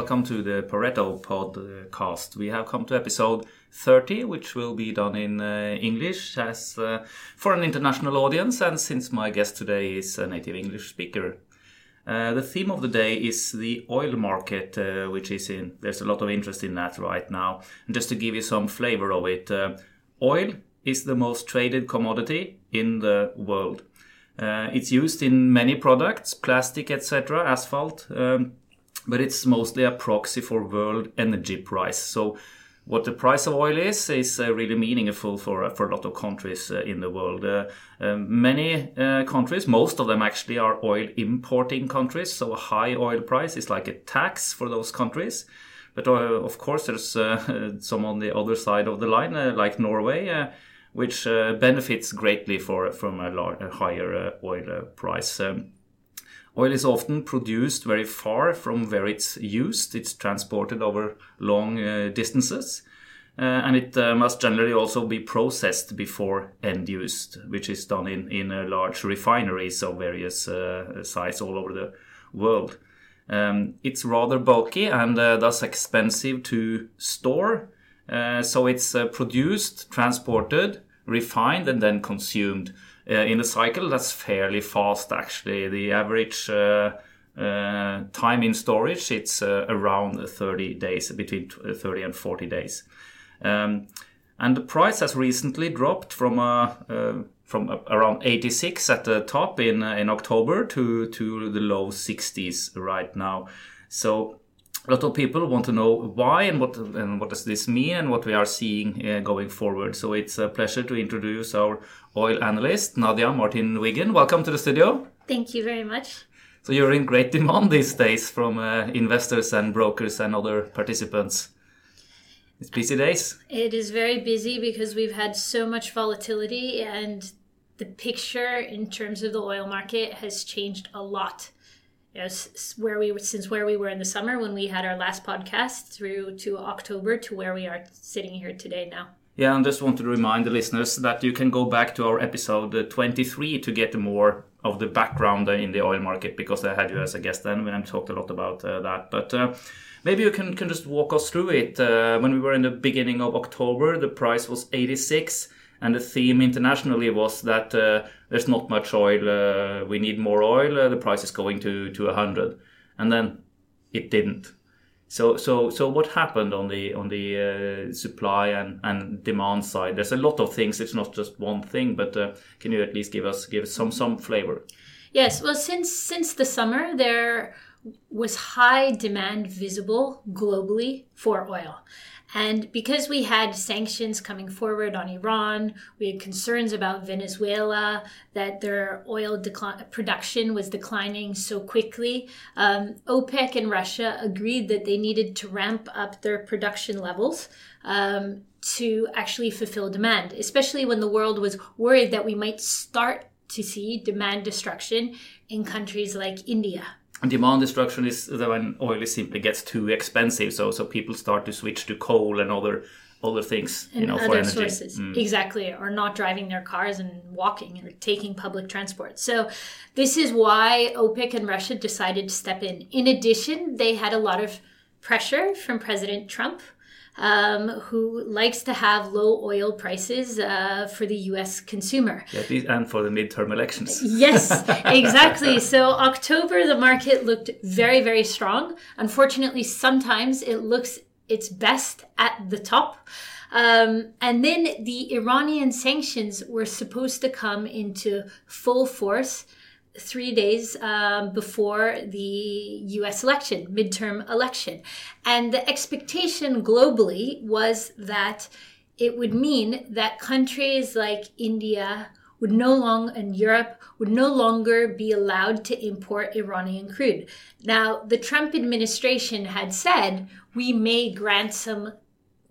Welcome to the Pareto podcast. We have come to episode 30, which will be done in uh, English as uh, for an international audience. And since my guest today is a native English speaker, uh, the theme of the day is the oil market, uh, which is in, there's a lot of interest in that right now. And just to give you some flavor of it, uh, oil is the most traded commodity in the world. Uh, it's used in many products, plastic, etc., asphalt, um, but it's mostly a proxy for world energy price. So what the price of oil is is uh, really meaningful for uh, for a lot of countries uh, in the world. Uh, um, many uh, countries, most of them actually, are oil importing countries. So a high oil price is like a tax for those countries. But of course, there's some on the other side of the line, like Norway, which benefits greatly for from a, large, a higher oil price. Um, Oil is often produced very far from where it's used. It's transported over long uh, distances. Uh, and it uh, must generally also be processed before end used, which is done in, in uh, large refineries of various uh, size all over the world. Um, it's rather bulky and uh, thus expensive to store. so it's produced, transported, refined, and then consumed in the cycle that's fairly fast actually the average uh, uh, time in storage it's around 30 days between 30 and 40 days um, and the price has recently dropped from uh, from around 86 at the top in uh, in October to to the low 60s right now. So a lot of people want to know why and what and what does this mean and what we are seeing uh, going forward. So it's a pleasure to introduce our oil analyst Nadia Martin Wiggen. Welcome to the studio. Thank you very much. So you're in great demand these days from uh, investors and brokers and other participants. It's busy days. It is very busy because we've had so much volatility and the picture in terms of the oil market has changed a lot where we were since where we were in the summer when we had our last podcast through to October to where we are sitting here today now. Yeah, and just want to remind the listeners that you can go back to our episode uh, 23 to get more of the background in the oil market because I had you as a guest then when I talked a lot about uh, that. But uh, maybe you can, can just walk us through it. Uh, when we were in the beginning of October, the price was 86 and the theme internationally was that uh, there's not much oil, uh, we need more oil, uh, the price is going to to 100, and then it didn't. So so so what happened on the on the uh, supply and, and demand side? There's a lot of things. It's not just one thing, but uh, can you at least give us give some some flavor? Yes. Well, since since the summer there was high demand visible globally for oil. And because we had sanctions coming forward on Iran, we had concerns about Venezuela, that their oil decli- production was declining so quickly. Um, OPEC and Russia agreed that they needed to ramp up their production levels um, to actually fulfill demand, especially when the world was worried that we might start to see demand destruction in countries like India demand destruction is when oil simply gets too expensive so so people start to switch to coal and other other things and you know other for energy. sources. Mm. exactly or not driving their cars and walking or taking public transport. So this is why opec and russia decided to step in. In addition they had a lot of pressure from president trump um, who likes to have low oil prices uh, for the US consumer. Yeah, and for the midterm elections. yes, exactly. So, October, the market looked very, very strong. Unfortunately, sometimes it looks its best at the top. Um, and then the Iranian sanctions were supposed to come into full force three days um, before the US election, midterm election. And the expectation globally was that it would mean that countries like India would no longer, and Europe would no longer be allowed to import Iranian crude. Now, the Trump administration had said we may grant some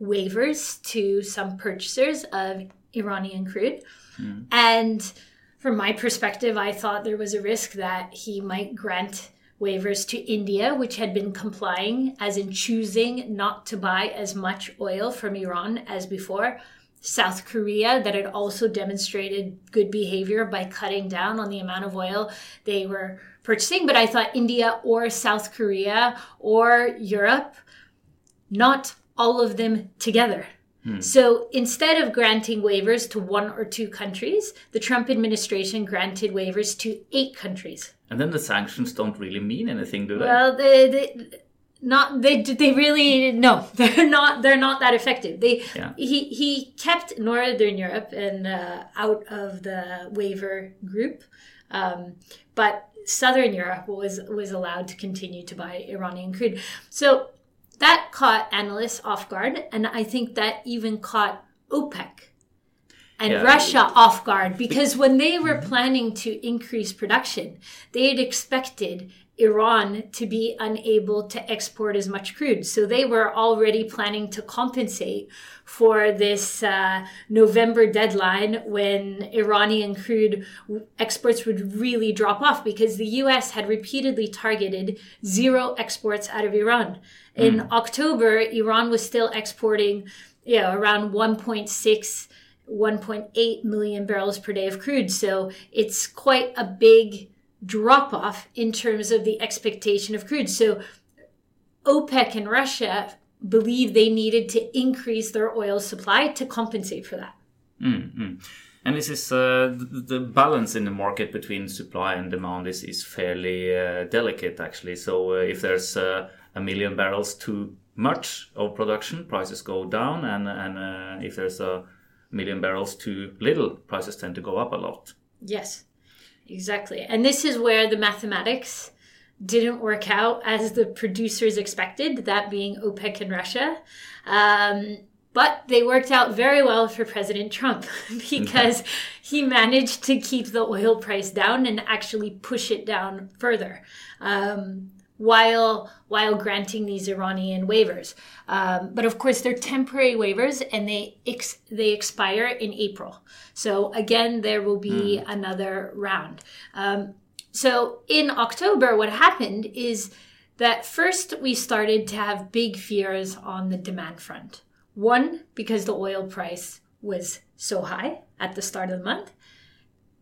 waivers to some purchasers of Iranian crude. Mm. And from my perspective, I thought there was a risk that he might grant waivers to India, which had been complying, as in choosing not to buy as much oil from Iran as before. South Korea that had also demonstrated good behavior by cutting down on the amount of oil they were purchasing. But I thought India or South Korea or Europe, not all of them together. Hmm. So instead of granting waivers to one or two countries, the Trump administration granted waivers to eight countries. And then the sanctions don't really mean anything, do they? Well, they, they not they they really no they're not they're not that effective they yeah. he he kept northern europe and uh, out of the waiver group um, but southern europe was was allowed to continue to buy iranian crude so that caught analysts off guard and i think that even caught opec and yeah. Russia off guard because when they were planning to increase production, they had expected Iran to be unable to export as much crude. So they were already planning to compensate for this uh, November deadline when Iranian crude exports would really drop off because the US had repeatedly targeted zero exports out of Iran. In mm. October, Iran was still exporting you know, around 1.6 1.8 million barrels per day of crude. So it's quite a big drop off in terms of the expectation of crude. So OPEC and Russia believe they needed to increase their oil supply to compensate for that. Mm-hmm. And this is uh, the balance in the market between supply and demand is, is fairly uh, delicate, actually. So uh, if there's uh, a million barrels too much of production, prices go down, and and uh, if there's a million barrels too little, prices tend to go up a lot. Yes. Exactly. And this is where the mathematics didn't work out as the producers expected, that being OPEC and Russia. Um, but they worked out very well for President Trump because he managed to keep the oil price down and actually push it down further. Um, while while granting these Iranian waivers. Um, but of course, they're temporary waivers, and they ex- they expire in April. So again, there will be mm. another round. Um, so in October, what happened is that first we started to have big fears on the demand front. One, because the oil price was so high at the start of the month.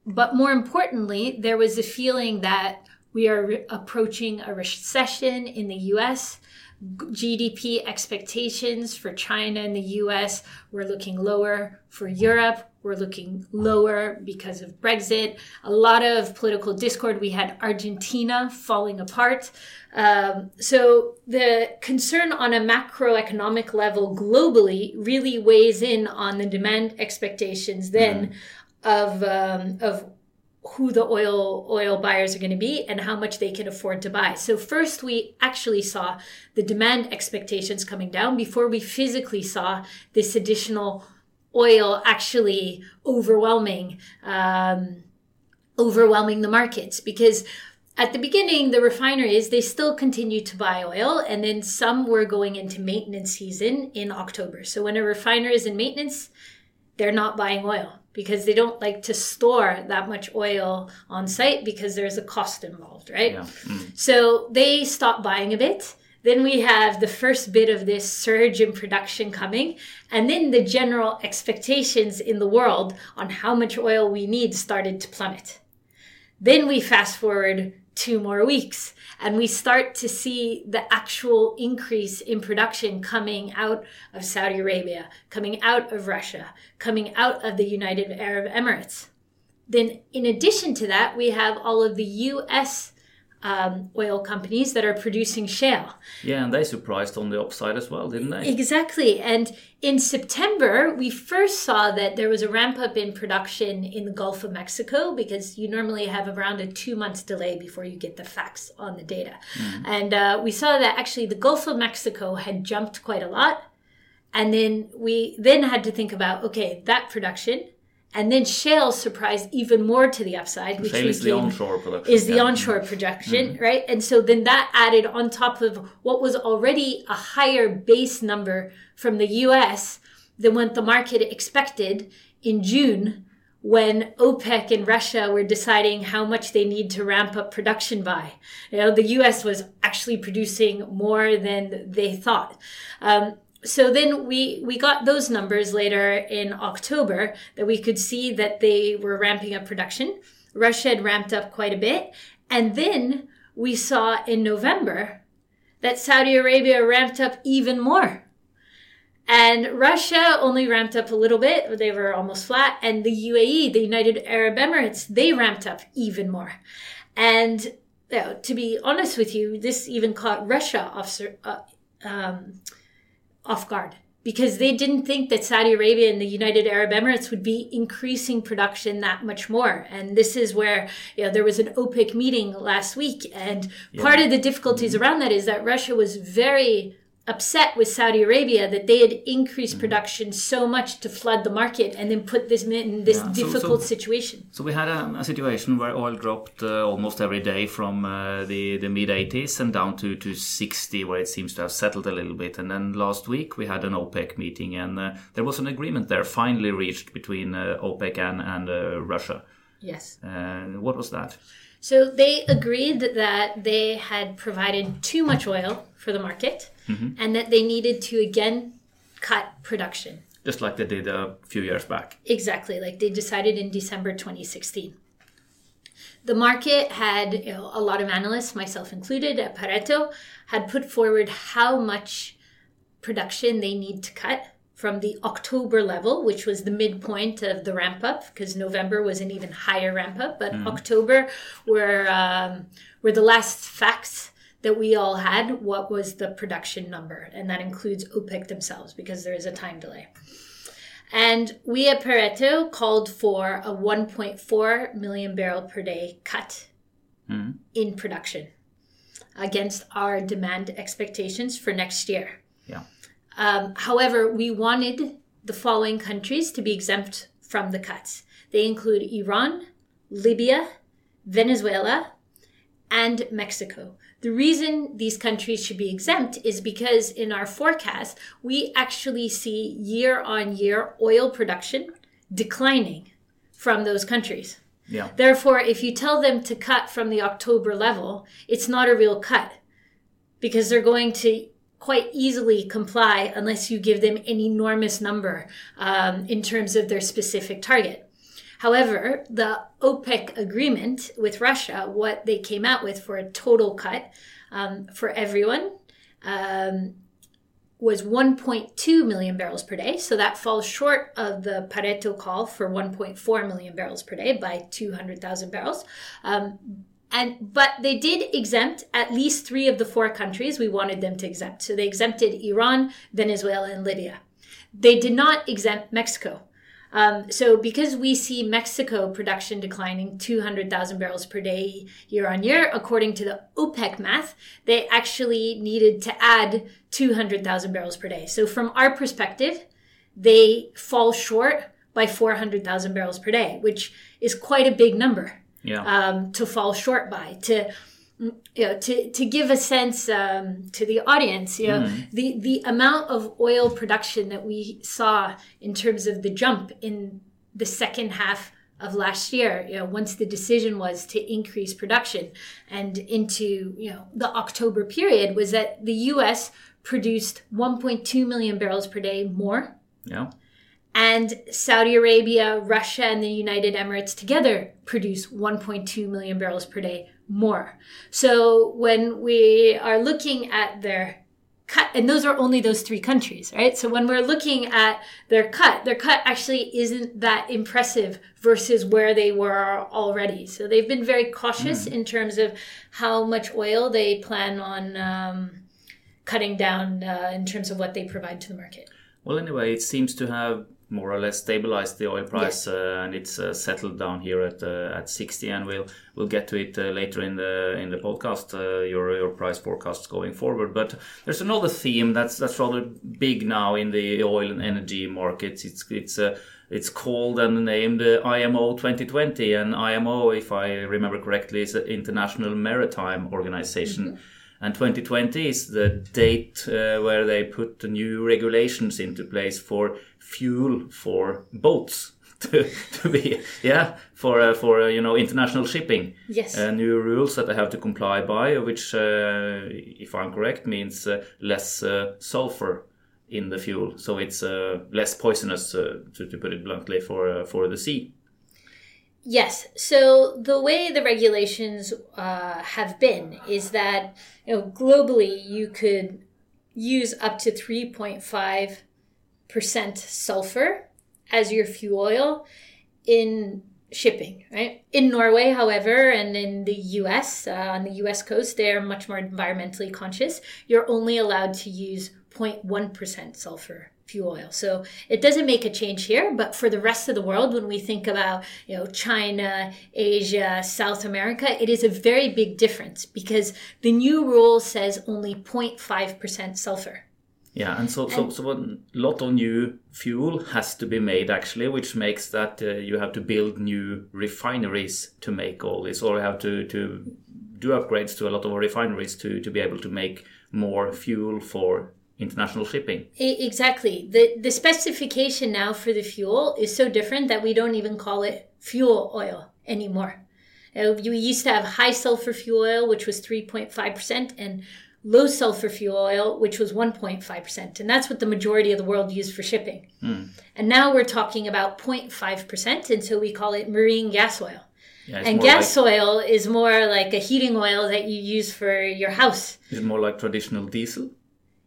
But more importantly, there was a feeling that we are re- approaching a recession in the US. GDP expectations for China and the US we're looking lower. For Europe, we're looking lower because of Brexit. A lot of political discord. We had Argentina falling apart. Um, so the concern on a macroeconomic level globally really weighs in on the demand expectations then mm. of um, of who the oil oil buyers are going to be and how much they can afford to buy. So first we actually saw the demand expectations coming down before we physically saw this additional oil actually overwhelming um, overwhelming the markets. Because at the beginning the refineries they still continued to buy oil and then some were going into maintenance season in october. So when a refiner is in maintenance they're not buying oil because they don't like to store that much oil on site because there's a cost involved, right? Yeah. Mm. So they stop buying a bit. Then we have the first bit of this surge in production coming, and then the general expectations in the world on how much oil we need started to plummet. Then we fast forward two more weeks and we start to see the actual increase in production coming out of Saudi Arabia, coming out of Russia, coming out of the United Arab Emirates. Then, in addition to that, we have all of the US um, oil companies that are producing shale. Yeah, and they surprised on the upside as well, didn't they? Exactly. And in September, we first saw that there was a ramp up in production in the Gulf of Mexico because you normally have around a two months delay before you get the facts on the data. Mm-hmm. And uh, we saw that actually the Gulf of Mexico had jumped quite a lot. And then we then had to think about okay, that production and then shale surprised even more to the upside, which is the onshore production. Is the yeah. onshore production, mm-hmm. right? And so then that added on top of what was already a higher base number from the US than what the market expected in June when OPEC and Russia were deciding how much they need to ramp up production by. You know, the US was actually producing more than they thought. Um, so then we we got those numbers later in October that we could see that they were ramping up production. Russia had ramped up quite a bit, and then we saw in November that Saudi Arabia ramped up even more. And Russia only ramped up a little bit, they were almost flat. And the UAE, the United Arab Emirates, they ramped up even more. And you know, to be honest with you, this even caught Russia off, uh, um, off guard because they didn't think that Saudi Arabia and the United Arab Emirates would be increasing production that much more. And this is where you know, there was an OPEC meeting last week. And yeah. part of the difficulties mm-hmm. around that is that Russia was very upset with Saudi Arabia that they had increased mm-hmm. production so much to flood the market and then put this in this yeah, difficult so, situation. So we had a, a situation where oil dropped uh, almost every day from uh, the, the mid 80s and down to, to 60, where it seems to have settled a little bit. And then last week we had an OPEC meeting, and uh, there was an agreement there finally reached between uh, OPEC and, and uh, Russia. Yes. what was that? So they agreed that they had provided too much oil for the market mm-hmm. and that they needed to again cut production. Just like they did a few years back. Exactly, like they decided in December 2016. The market had you know, a lot of analysts, myself included, at Pareto, had put forward how much production they need to cut from the October level, which was the midpoint of the ramp up, because November was an even higher ramp up, but mm. October were um, were the last facts that we all had. What was the production number, and that includes OPEC themselves, because there is a time delay. And we at Pareto called for a 1.4 million barrel per day cut mm. in production against our demand expectations for next year. Yeah. Um, however, we wanted the following countries to be exempt from the cuts. They include Iran, Libya, Venezuela, and Mexico. The reason these countries should be exempt is because in our forecast, we actually see year on year oil production declining from those countries. Yeah. Therefore, if you tell them to cut from the October level, it's not a real cut because they're going to quite easily comply unless you give them an enormous number um, in terms of their specific target. However, the OPEC agreement with Russia, what they came out with for a total cut um, for everyone, um, was 1.2 million barrels per day. So that falls short of the Pareto call for 1.4 million barrels per day by 200,000 barrels. Um, and but they did exempt at least three of the four countries we wanted them to exempt. So they exempted Iran, Venezuela, and Libya. They did not exempt Mexico. Um, so because we see Mexico production declining 200,000 barrels per day year on year, according to the OPEC math, they actually needed to add 200,000 barrels per day. So from our perspective, they fall short by 400,000 barrels per day, which is quite a big number yeah. um, to fall short by to you know to, to give a sense um, to the audience you know mm. the the amount of oil production that we saw in terms of the jump in the second half of last year you know once the decision was to increase production and into you know the october period was that the us produced 1.2 million barrels per day more yeah and Saudi Arabia, Russia, and the United Emirates together produce 1.2 million barrels per day more. So when we are looking at their cut, and those are only those three countries, right? So when we're looking at their cut, their cut actually isn't that impressive versus where they were already. So they've been very cautious mm. in terms of how much oil they plan on um, cutting down uh, in terms of what they provide to the market. Well, anyway, it seems to have more or less stabilized the oil price yes. uh, and it's uh, settled down here at uh, at 60 and we'll we'll get to it uh, later in the in the podcast uh, your your price forecasts going forward. But there's another theme that's that's rather big now in the oil and energy markets. It's it's uh, it's called and named IMO 2020 and IMO if I remember correctly is an international maritime organization. Mm-hmm and 2020 is the date uh, where they put the new regulations into place for fuel for boats to, to be yeah for uh, for uh, you know international shipping. Yes. Uh, new rules that they have to comply by which uh, if i'm correct means uh, less sulfur in the fuel, so it's uh, less poisonous, uh, to, to put it bluntly, for uh, for the sea. Yes. So the way the regulations uh, have been is that you know globally you could use up to three point five percent sulfur as your fuel oil in shipping, right? In Norway, however, and in the US, uh, on the US coast, they're much more environmentally conscious. You're only allowed to use 0.1% sulfur fuel oil. So it doesn't make a change here, but for the rest of the world, when we think about, you know, China, Asia, South America, it is a very big difference because the new rule says only 0.5% sulfur. Yeah, and so so so a lot of new fuel has to be made actually, which makes that uh, you have to build new refineries to make all this, or you have to to do upgrades to a lot of refineries to to be able to make more fuel for international shipping. Exactly. The the specification now for the fuel is so different that we don't even call it fuel oil anymore. Uh, we used to have high sulfur fuel oil, which was 3.5%, and low sulfur fuel oil, which was 1.5%. And that's what the majority of the world used for shipping. Mm. And now we're talking about 0.5%, and so we call it marine gas oil. Yeah, and gas like, oil is more like a heating oil that you use for your house. Is it more like traditional diesel?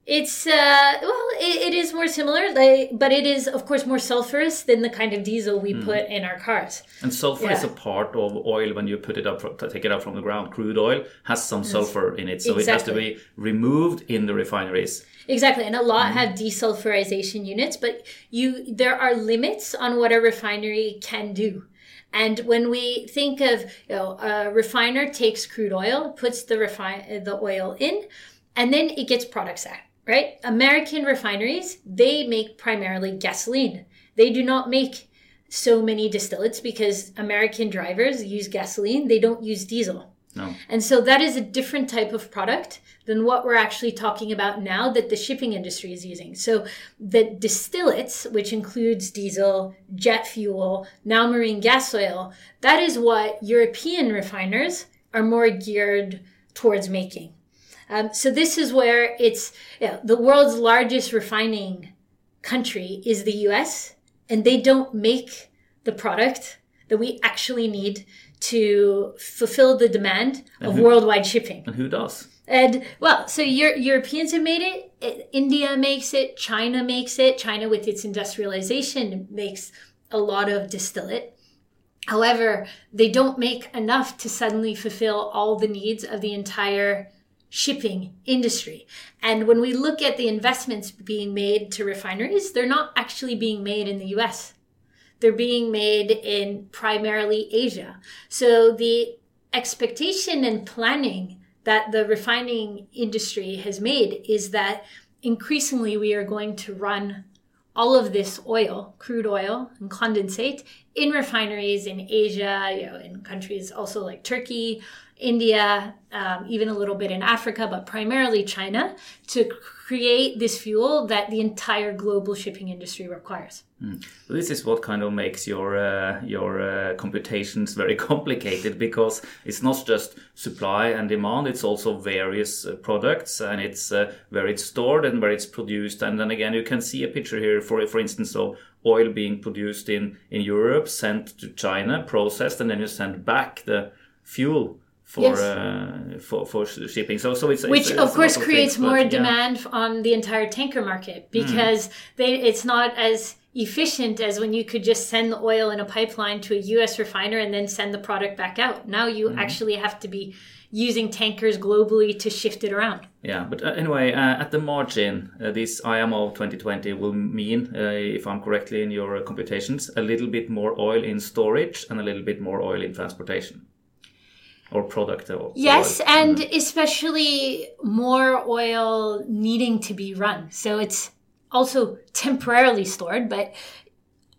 It's uh well, it, it is more similar, like, but it is of course more sulfurous than the kind of diesel we mm. put in our cars. And sulfur yeah. is a part of oil when you put it up, take it out from the ground. Crude oil has some sulfur in it, so exactly. it has to be removed in the refineries. Exactly, and a lot mm. have desulfurization units, but you there are limits on what a refinery can do. And when we think of, you know, a refiner takes crude oil, puts the refine the oil in, and then it gets products out right? American refineries, they make primarily gasoline. They do not make so many distillates because American drivers use gasoline, they don't use diesel. No. And so that is a different type of product than what we're actually talking about now that the shipping industry is using. So the distillates, which includes diesel, jet fuel, now marine gas oil, that is what European refiners are more geared towards making. Um, so this is where it's you know, the world's largest refining country is the U.S. and they don't make the product that we actually need to fulfill the demand of who, worldwide shipping. And who does? And well, so Euro- Europeans have made it. India makes it. China makes it. China, with its industrialization, makes a lot of distillate. However, they don't make enough to suddenly fulfill all the needs of the entire shipping industry. And when we look at the investments being made to refineries, they're not actually being made in the US. They're being made in primarily Asia. So the expectation and planning that the refining industry has made is that increasingly we are going to run all of this oil, crude oil and condensate in refineries in Asia, you know, in countries also like Turkey, India, um, even a little bit in Africa, but primarily China, to create this fuel that the entire global shipping industry requires. Mm. So this is what kind of makes your uh, your uh, computations very complicated because it's not just supply and demand; it's also various uh, products and it's uh, where it's stored and where it's produced. And then again, you can see a picture here, for for instance, of oil being produced in in Europe, sent to China, processed, and then you send back the fuel for yes. uh, for for shipping. So so it's which it's, of course of creates things, more but, demand yeah. on the entire tanker market mm. because mm. they it's not as efficient as when you could just send the oil in a pipeline to a U.S. refiner and then send the product back out. Now you mm. actually have to be using tankers globally to shift it around. Yeah, but uh, anyway, uh, at the margin, uh, this IMO 2020 will mean, uh, if I'm correctly in your computations, a little bit more oil in storage and a little bit more oil in transportation or product or yes and especially more oil needing to be run. So it's also temporarily stored but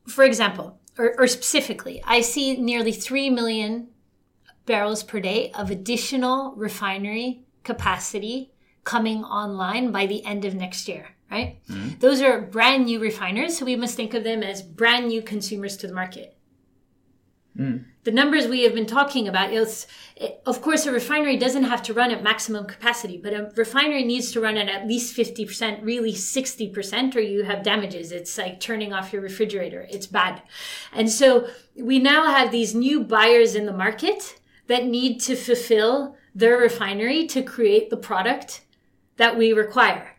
for example or, or specifically i see nearly 3 million barrels per day of additional refinery capacity coming online by the end of next year right? Mm-hmm. those are brand new refiners so we must think of them as brand new consumers to the market Mm. The numbers we have been talking about, it, of course, a refinery doesn't have to run at maximum capacity, but a refinery needs to run at at least 50%, really 60%, or you have damages. It's like turning off your refrigerator. It's bad. And so we now have these new buyers in the market that need to fulfill their refinery to create the product that we require.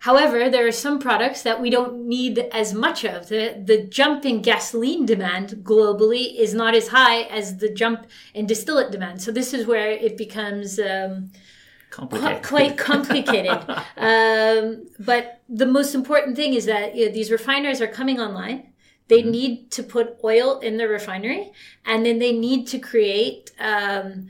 However, there are some products that we don't need as much of. The, the jump in gasoline demand globally is not as high as the jump in distillate demand. So this is where it becomes um, Complicated. quite complicated. um, but the most important thing is that you know, these refiners are coming online. They need to put oil in the refinery, and then they need to create um,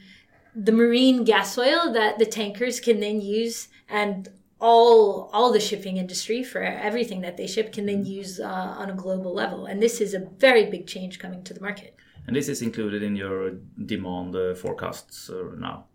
the marine gas oil that the tankers can then use and all all the shipping industry for everything that they ship can then use uh, on a global level and this is a very big change coming to the market And this is included in your demand uh, forecasts uh, now.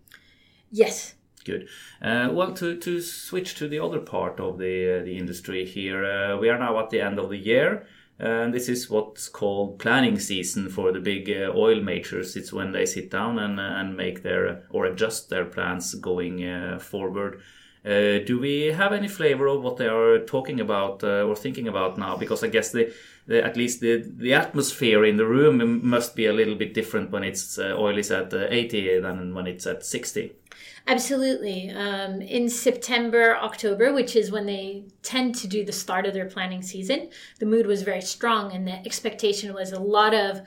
yes Good. Uh, well, to, to switch to the other part of the uh, the industry here, uh, we are now at the end of the year, and this is what's called planning season for the big uh, oil majors. It's when they sit down and and make their or adjust their plans going uh, forward. Uh, do we have any flavor of what they are talking about uh, or thinking about now? Because I guess the, the at least the the atmosphere in the room must be a little bit different when it's uh, oil is at uh, 80 than when it's at 60. Absolutely. Um, in September, October, which is when they tend to do the start of their planning season, the mood was very strong, and the expectation was a lot of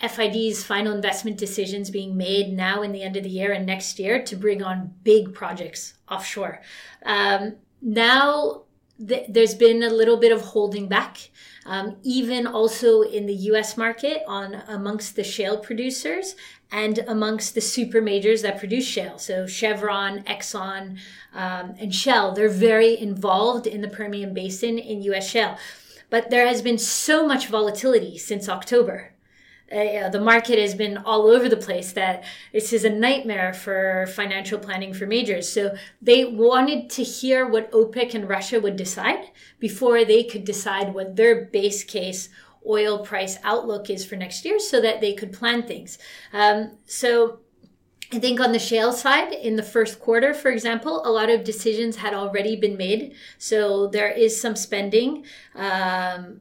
FIDs, final investment decisions being made now in the end of the year and next year to bring on big projects offshore. Um, now th- there's been a little bit of holding back. Um, even also in the US market on amongst the shale producers and amongst the super majors that produce shale. So Chevron, Exxon, um, and Shell, they're very involved in the Permian Basin in US shale. But there has been so much volatility since October. Uh, the market has been all over the place that this is a nightmare for financial planning for majors. So they wanted to hear what OPEC and Russia would decide before they could decide what their base case oil price outlook is for next year so that they could plan things. Um, so I think on the shale side, in the first quarter, for example, a lot of decisions had already been made. So there is some spending. Um,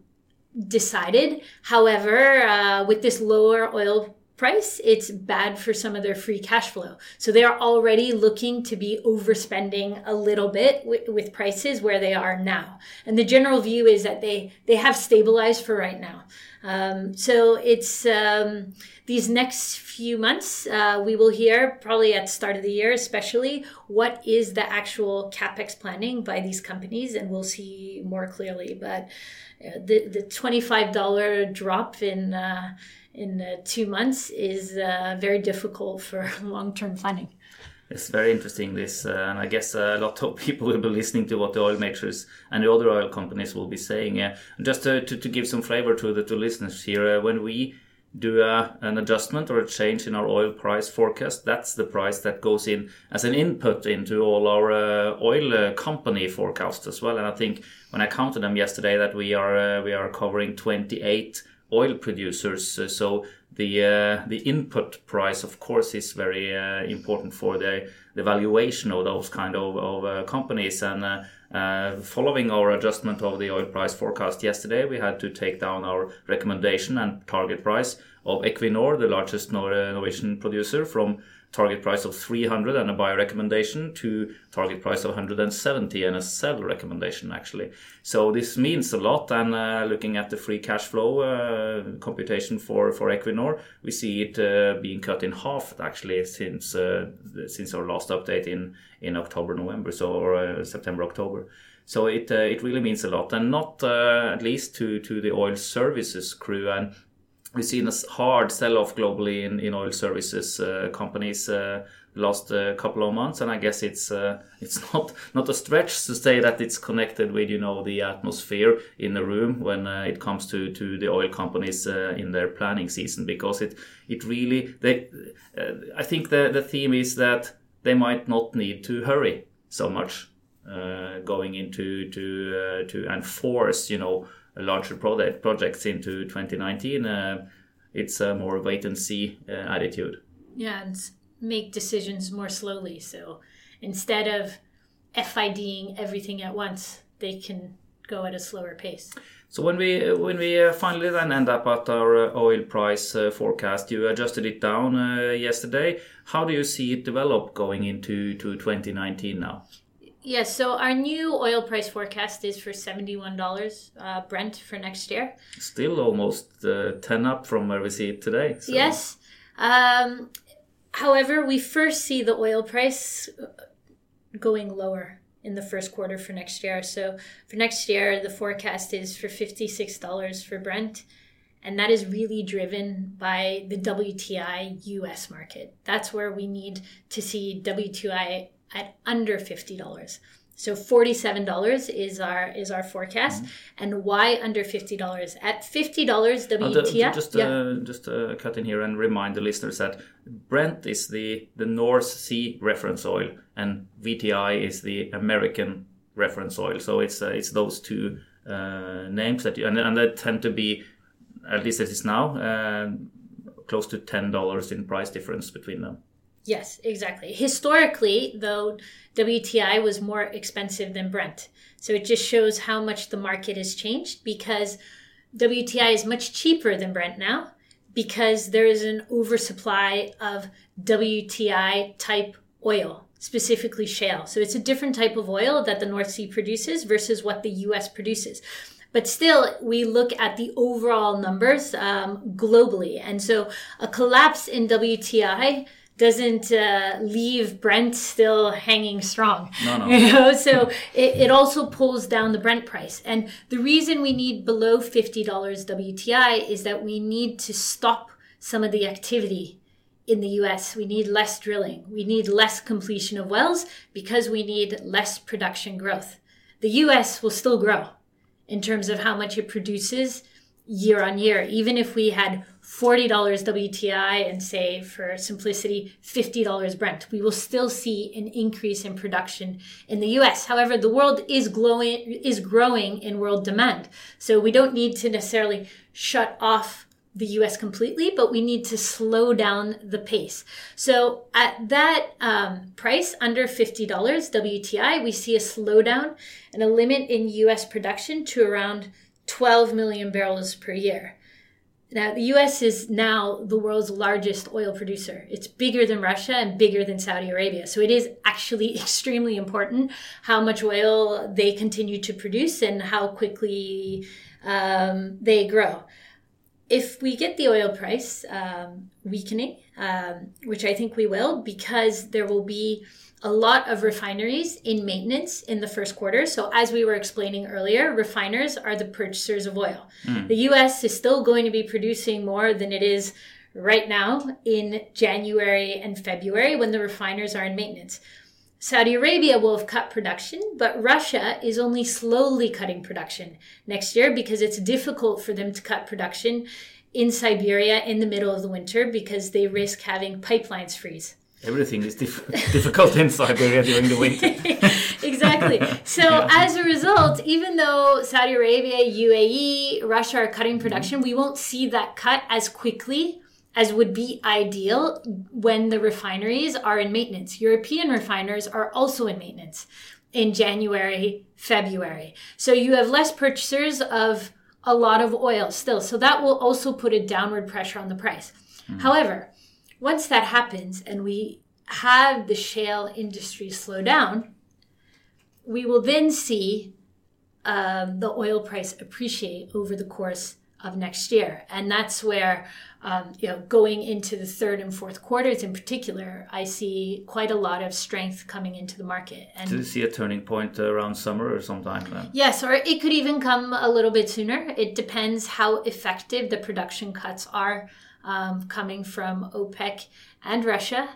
decided. However, uh, with this lower oil price, it's bad for some of their free cash flow. So they are already looking to be overspending a little bit with prices where they are now. And the general view is that they they have stabilized for right now. Um, so it's um, these next few months, uh, we will hear probably at the start of the year, especially what is the actual capex planning by these companies, and we'll see more clearly. But uh, the the twenty five dollar drop in uh, in uh, two months is uh, very difficult for long term planning. It's very interesting this, uh, and I guess a lot of people will be listening to what the oil majors and the other oil companies will be saying. Uh, just to, to, give some flavor to the to listeners here, uh, when we do a, an adjustment or a change in our oil price forecast, that's the price that goes in as an input into all our uh, oil uh, company forecasts as well. And I think when I counted them yesterday, that we are uh, we are covering 28 oil producers. so the uh, the input price, of course, is very uh, important for the, the valuation of those kind of, of uh, companies. And following our adjustment of the oil price forecast yesterday, we had to take down our recommendation and target price of Equinor, the largest Norwegian producer, from target price of 300 and a buy recommendation to target price of 170 and a sell recommendation actually. So this means a lot and uh, looking at the free cash flow uh, computation for for equinor we see it uh, being cut in half actually since uh, since our last update in in october november so or uh, september october. So it uh, it really means a lot and not at least to to the oil services crew and we've seen a hard sell-off globally in, in oil services uh, companies uh, last uh, couple of months, and I guess it's uh, it's not not a stretch to say that it's connected with you know the atmosphere in the room when uh, it comes to, to the oil companies uh, in their planning season because it it really they I think the the theme is that they might not need to hurry so much going into to to enforce you know larger project projects into 2019. Uh, it's a more wait and see uh, attitude. Yeah, and make decisions more slowly. So instead of FIDing everything at once, they can go at a slower pace. So when we when we uh, finally then end up at our uh, oil price uh, forecast, you adjusted it down uh, yesterday. How do you see it develop going into to 2019 now? Yes, so our new oil price forecast is for $71 uh, Brent for next year. Still almost uh, 10 up from where we see it today. So. Yes. Um, however, we first see the oil price going lower in the first quarter for next year. So for next year, the forecast is for $56 for Brent. And that is really driven by the WTI US market. That's where we need to see WTI at under $50. So $47 is our is our forecast. Mm-hmm. And why under $50? At $50 WTI. Uh, just yeah. uh, just uh, cut in here and remind the listeners that Brent is the the North Sea reference oil and VTI is the American reference oil. So it's uh, it's those two uh, names that you and, and they tend to be at least as it is now uh, close to $10 in price difference between them. Yes, exactly. Historically, though, WTI was more expensive than Brent. So it just shows how much the market has changed because WTI is much cheaper than Brent now because there is an oversupply of WTI type oil, specifically shale. So it's a different type of oil that the North Sea produces versus what the US produces. But still, we look at the overall numbers um, globally. And so a collapse in WTI doesn't uh, leave Brent still hanging strong. No, no. You know, so it, it also pulls down the Brent price. And the reason we need below $50 WTI is that we need to stop some of the activity in the US. We need less drilling. We need less completion of wells because we need less production growth. The US will still grow in terms of how much it produces year on year. Even if we had $40 WTI and say for simplicity $50 Brent, we will still see an increase in production in the US. However, the world is growing is growing in world demand. So we don't need to necessarily shut off the US completely, but we need to slow down the pace. So at that um, price, under $50 WTI, we see a slowdown and a limit in US production to around 12 million barrels per year. Now, the US is now the world's largest oil producer. It's bigger than Russia and bigger than Saudi Arabia. So it is actually extremely important how much oil they continue to produce and how quickly um, they grow. If we get the oil price um, weakening, um, which I think we will, because there will be a lot of refineries in maintenance in the first quarter. So, as we were explaining earlier, refiners are the purchasers of oil. Mm. The US is still going to be producing more than it is right now in January and February when the refiners are in maintenance. Saudi Arabia will have cut production, but Russia is only slowly cutting production next year because it's difficult for them to cut production in Siberia in the middle of the winter because they risk having pipelines freeze. Everything is diff- difficult in Siberia during the winter. exactly. So yeah. as a result, even though Saudi Arabia, UAE, Russia are cutting production, mm-hmm. we won't see that cut as quickly as would be ideal when the refineries are in maintenance. European refiners are also in maintenance in January, February. So you have less purchasers of a lot of oil still. So that will also put a downward pressure on the price. Mm. However, once that happens and we have the shale industry slow down, we will then see um, the oil price appreciate over the course of next year. And that's where, um, you know, going into the third and fourth quarters in particular, I see quite a lot of strength coming into the market. And Do you see a turning point around summer or sometime then? Yes, or it could even come a little bit sooner. It depends how effective the production cuts are um, coming from OPEC and Russia,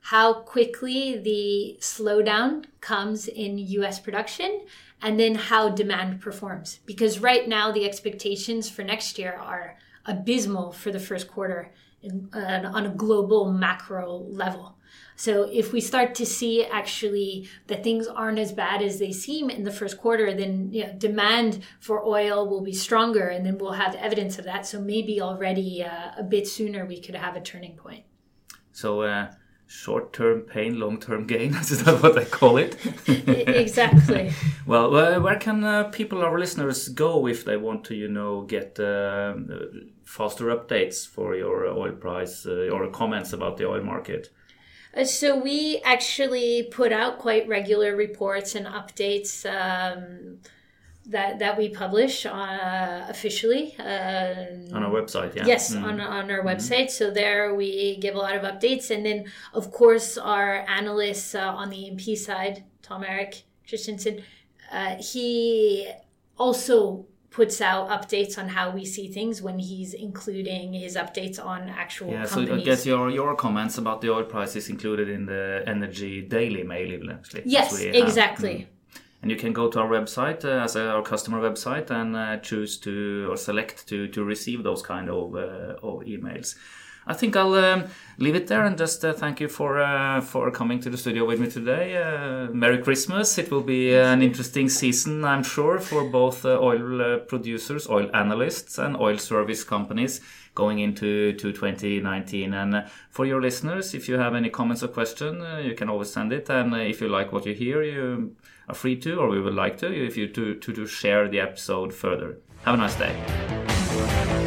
how quickly the slowdown comes in US production, and then how demand performs. Because right now, the expectations for next year are abysmal for the first quarter in, uh, on a global macro level. So if we start to see actually that things aren't as bad as they seem in the first quarter, then you know, demand for oil will be stronger, and then we'll have evidence of that. So maybe already uh, a bit sooner we could have a turning point. So. Uh, short-term pain, long-term gain. Is that what they call it? exactly. well, where can uh, people, our listeners, go if they want to, you know, get uh, faster updates for your oil price uh, or comments about the oil market? Uh, so we actually put out quite regular reports and updates. Um, that that we publish uh, officially uh, on our website. Yeah. Yes, mm. on on our website. Mm. So there we give a lot of updates, and then of course our analysts uh, on the E&P side, Tom Eric Christensen, uh, he also puts out updates on how we see things when he's including his updates on actual yeah companies. so i guess your your comments about the oil price is included in the energy daily mail eventually yes exactly mm and you can go to our website uh, as a, our customer website and uh, choose to or select to to receive those kind of, uh, of emails. I think I'll um, leave it there and just uh, thank you for uh, for coming to the studio with me today. Uh, Merry Christmas! It will be an interesting season, I'm sure, for both oil producers, oil analysts, and oil service companies going into to 2019. And for your listeners, if you have any comments or question, you can always send it. And if you like what you hear, you are free to, or we would like to, if you to, to, to share the episode further. Have a nice day.